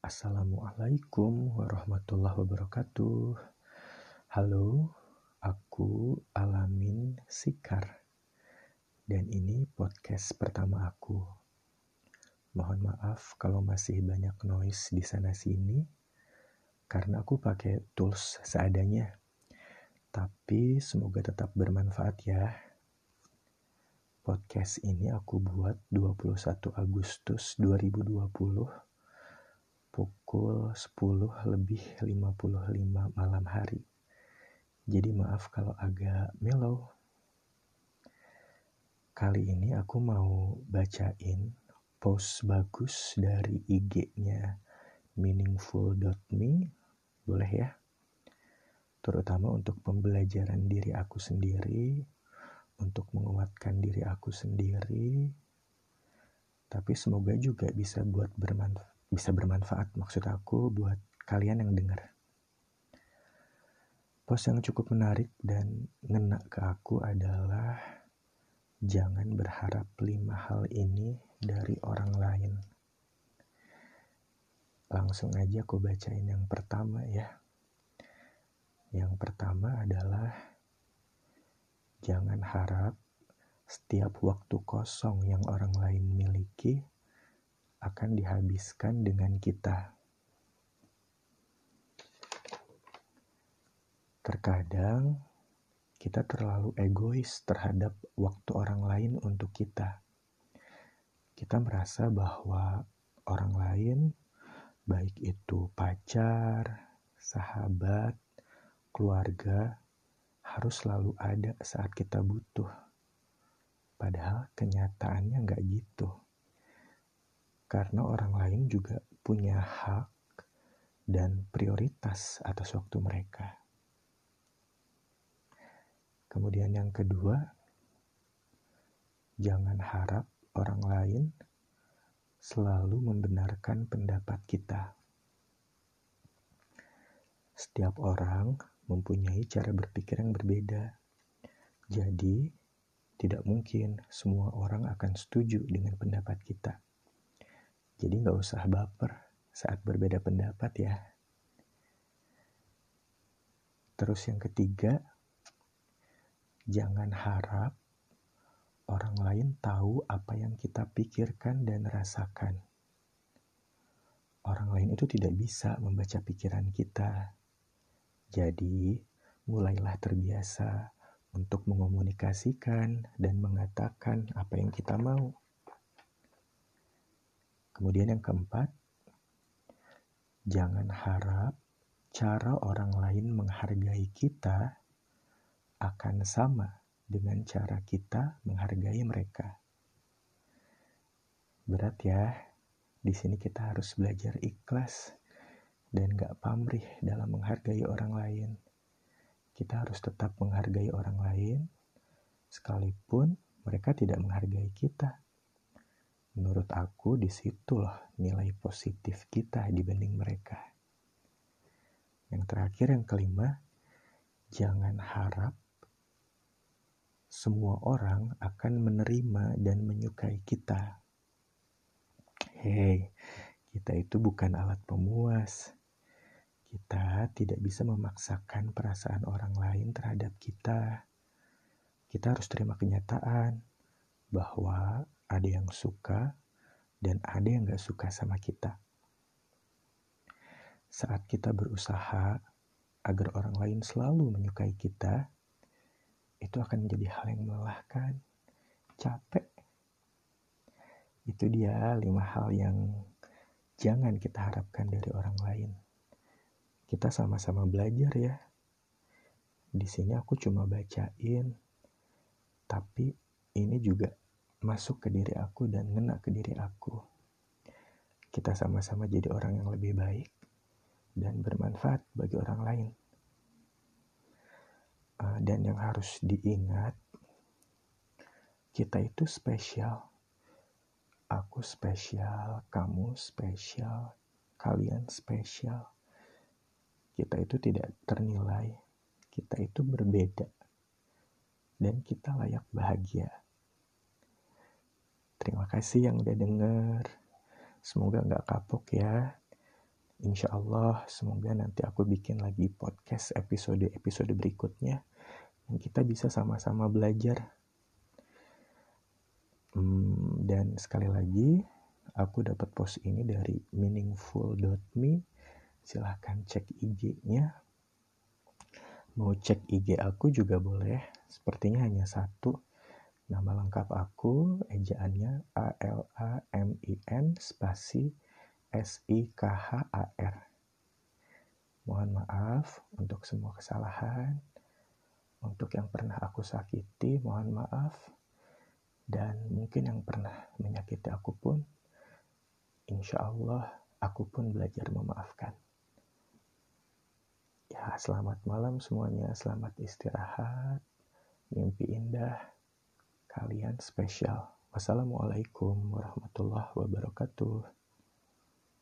Assalamualaikum warahmatullahi wabarakatuh. Halo, aku Alamin Sikar. Dan ini podcast pertama aku. Mohon maaf kalau masih banyak noise di sana sini karena aku pakai tools seadanya. Tapi semoga tetap bermanfaat ya. Podcast ini aku buat 21 Agustus 2020 pukul 10 lebih 55 malam hari. Jadi maaf kalau agak mellow. Kali ini aku mau bacain post bagus dari IG-nya meaningful.me. Boleh ya? Terutama untuk pembelajaran diri aku sendiri, untuk menguatkan diri aku sendiri, tapi semoga juga bisa buat bermanfaat bisa bermanfaat maksud aku buat kalian yang dengar. Post yang cukup menarik dan ngena ke aku adalah jangan berharap lima hal ini dari orang lain. Langsung aja aku bacain yang pertama ya. Yang pertama adalah jangan harap setiap waktu kosong yang orang lain miliki akan dihabiskan dengan kita. Terkadang kita terlalu egois terhadap waktu orang lain untuk kita. Kita merasa bahwa orang lain, baik itu pacar, sahabat, keluarga, harus selalu ada saat kita butuh. Padahal kenyataannya nggak gitu karena orang lain juga punya hak dan prioritas atas waktu mereka. Kemudian yang kedua, jangan harap orang lain selalu membenarkan pendapat kita. Setiap orang mempunyai cara berpikir yang berbeda. Jadi, tidak mungkin semua orang akan setuju dengan pendapat kita. Jadi nggak usah baper saat berbeda pendapat ya. Terus yang ketiga, jangan harap orang lain tahu apa yang kita pikirkan dan rasakan. Orang lain itu tidak bisa membaca pikiran kita. Jadi, mulailah terbiasa untuk mengomunikasikan dan mengatakan apa yang kita mau. Kemudian yang keempat, jangan harap cara orang lain menghargai kita akan sama dengan cara kita menghargai mereka. Berat ya, di sini kita harus belajar ikhlas dan gak pamrih dalam menghargai orang lain. Kita harus tetap menghargai orang lain, sekalipun mereka tidak menghargai kita. Menurut aku di situlah nilai positif kita dibanding mereka. Yang terakhir yang kelima, jangan harap semua orang akan menerima dan menyukai kita. Hei, kita itu bukan alat pemuas. Kita tidak bisa memaksakan perasaan orang lain terhadap kita. Kita harus terima kenyataan bahwa ada yang suka dan ada yang gak suka sama kita. Saat kita berusaha agar orang lain selalu menyukai kita, itu akan menjadi hal yang melelahkan, capek. Itu dia lima hal yang jangan kita harapkan dari orang lain. Kita sama-sama belajar ya. Di sini aku cuma bacain, tapi ini juga masuk ke diri aku dan ngena ke diri aku. Kita sama-sama jadi orang yang lebih baik dan bermanfaat bagi orang lain. Uh, dan yang harus diingat, kita itu spesial. Aku spesial, kamu spesial, kalian spesial. Kita itu tidak ternilai, kita itu berbeda, dan kita layak bahagia. Terima kasih yang udah denger. Semoga nggak kapok ya. Insya Allah semoga nanti aku bikin lagi podcast episode-episode berikutnya yang kita bisa sama-sama belajar. Hmm, dan sekali lagi aku dapat post ini dari meaningful.me. Silahkan cek IG-nya. Mau cek IG aku juga boleh. Sepertinya hanya satu. Nama lengkap aku, ejaannya A L A M I N spasi S-I-K-H-A-R. Mohon maaf untuk semua kesalahan, untuk yang pernah aku sakiti, mohon maaf, dan mungkin yang pernah menyakiti aku pun, insya Allah aku pun belajar memaafkan. Ya, selamat malam semuanya, selamat istirahat, mimpi indah, kalian spesial. Wassalamualaikum warahmatullahi wabarakatuh.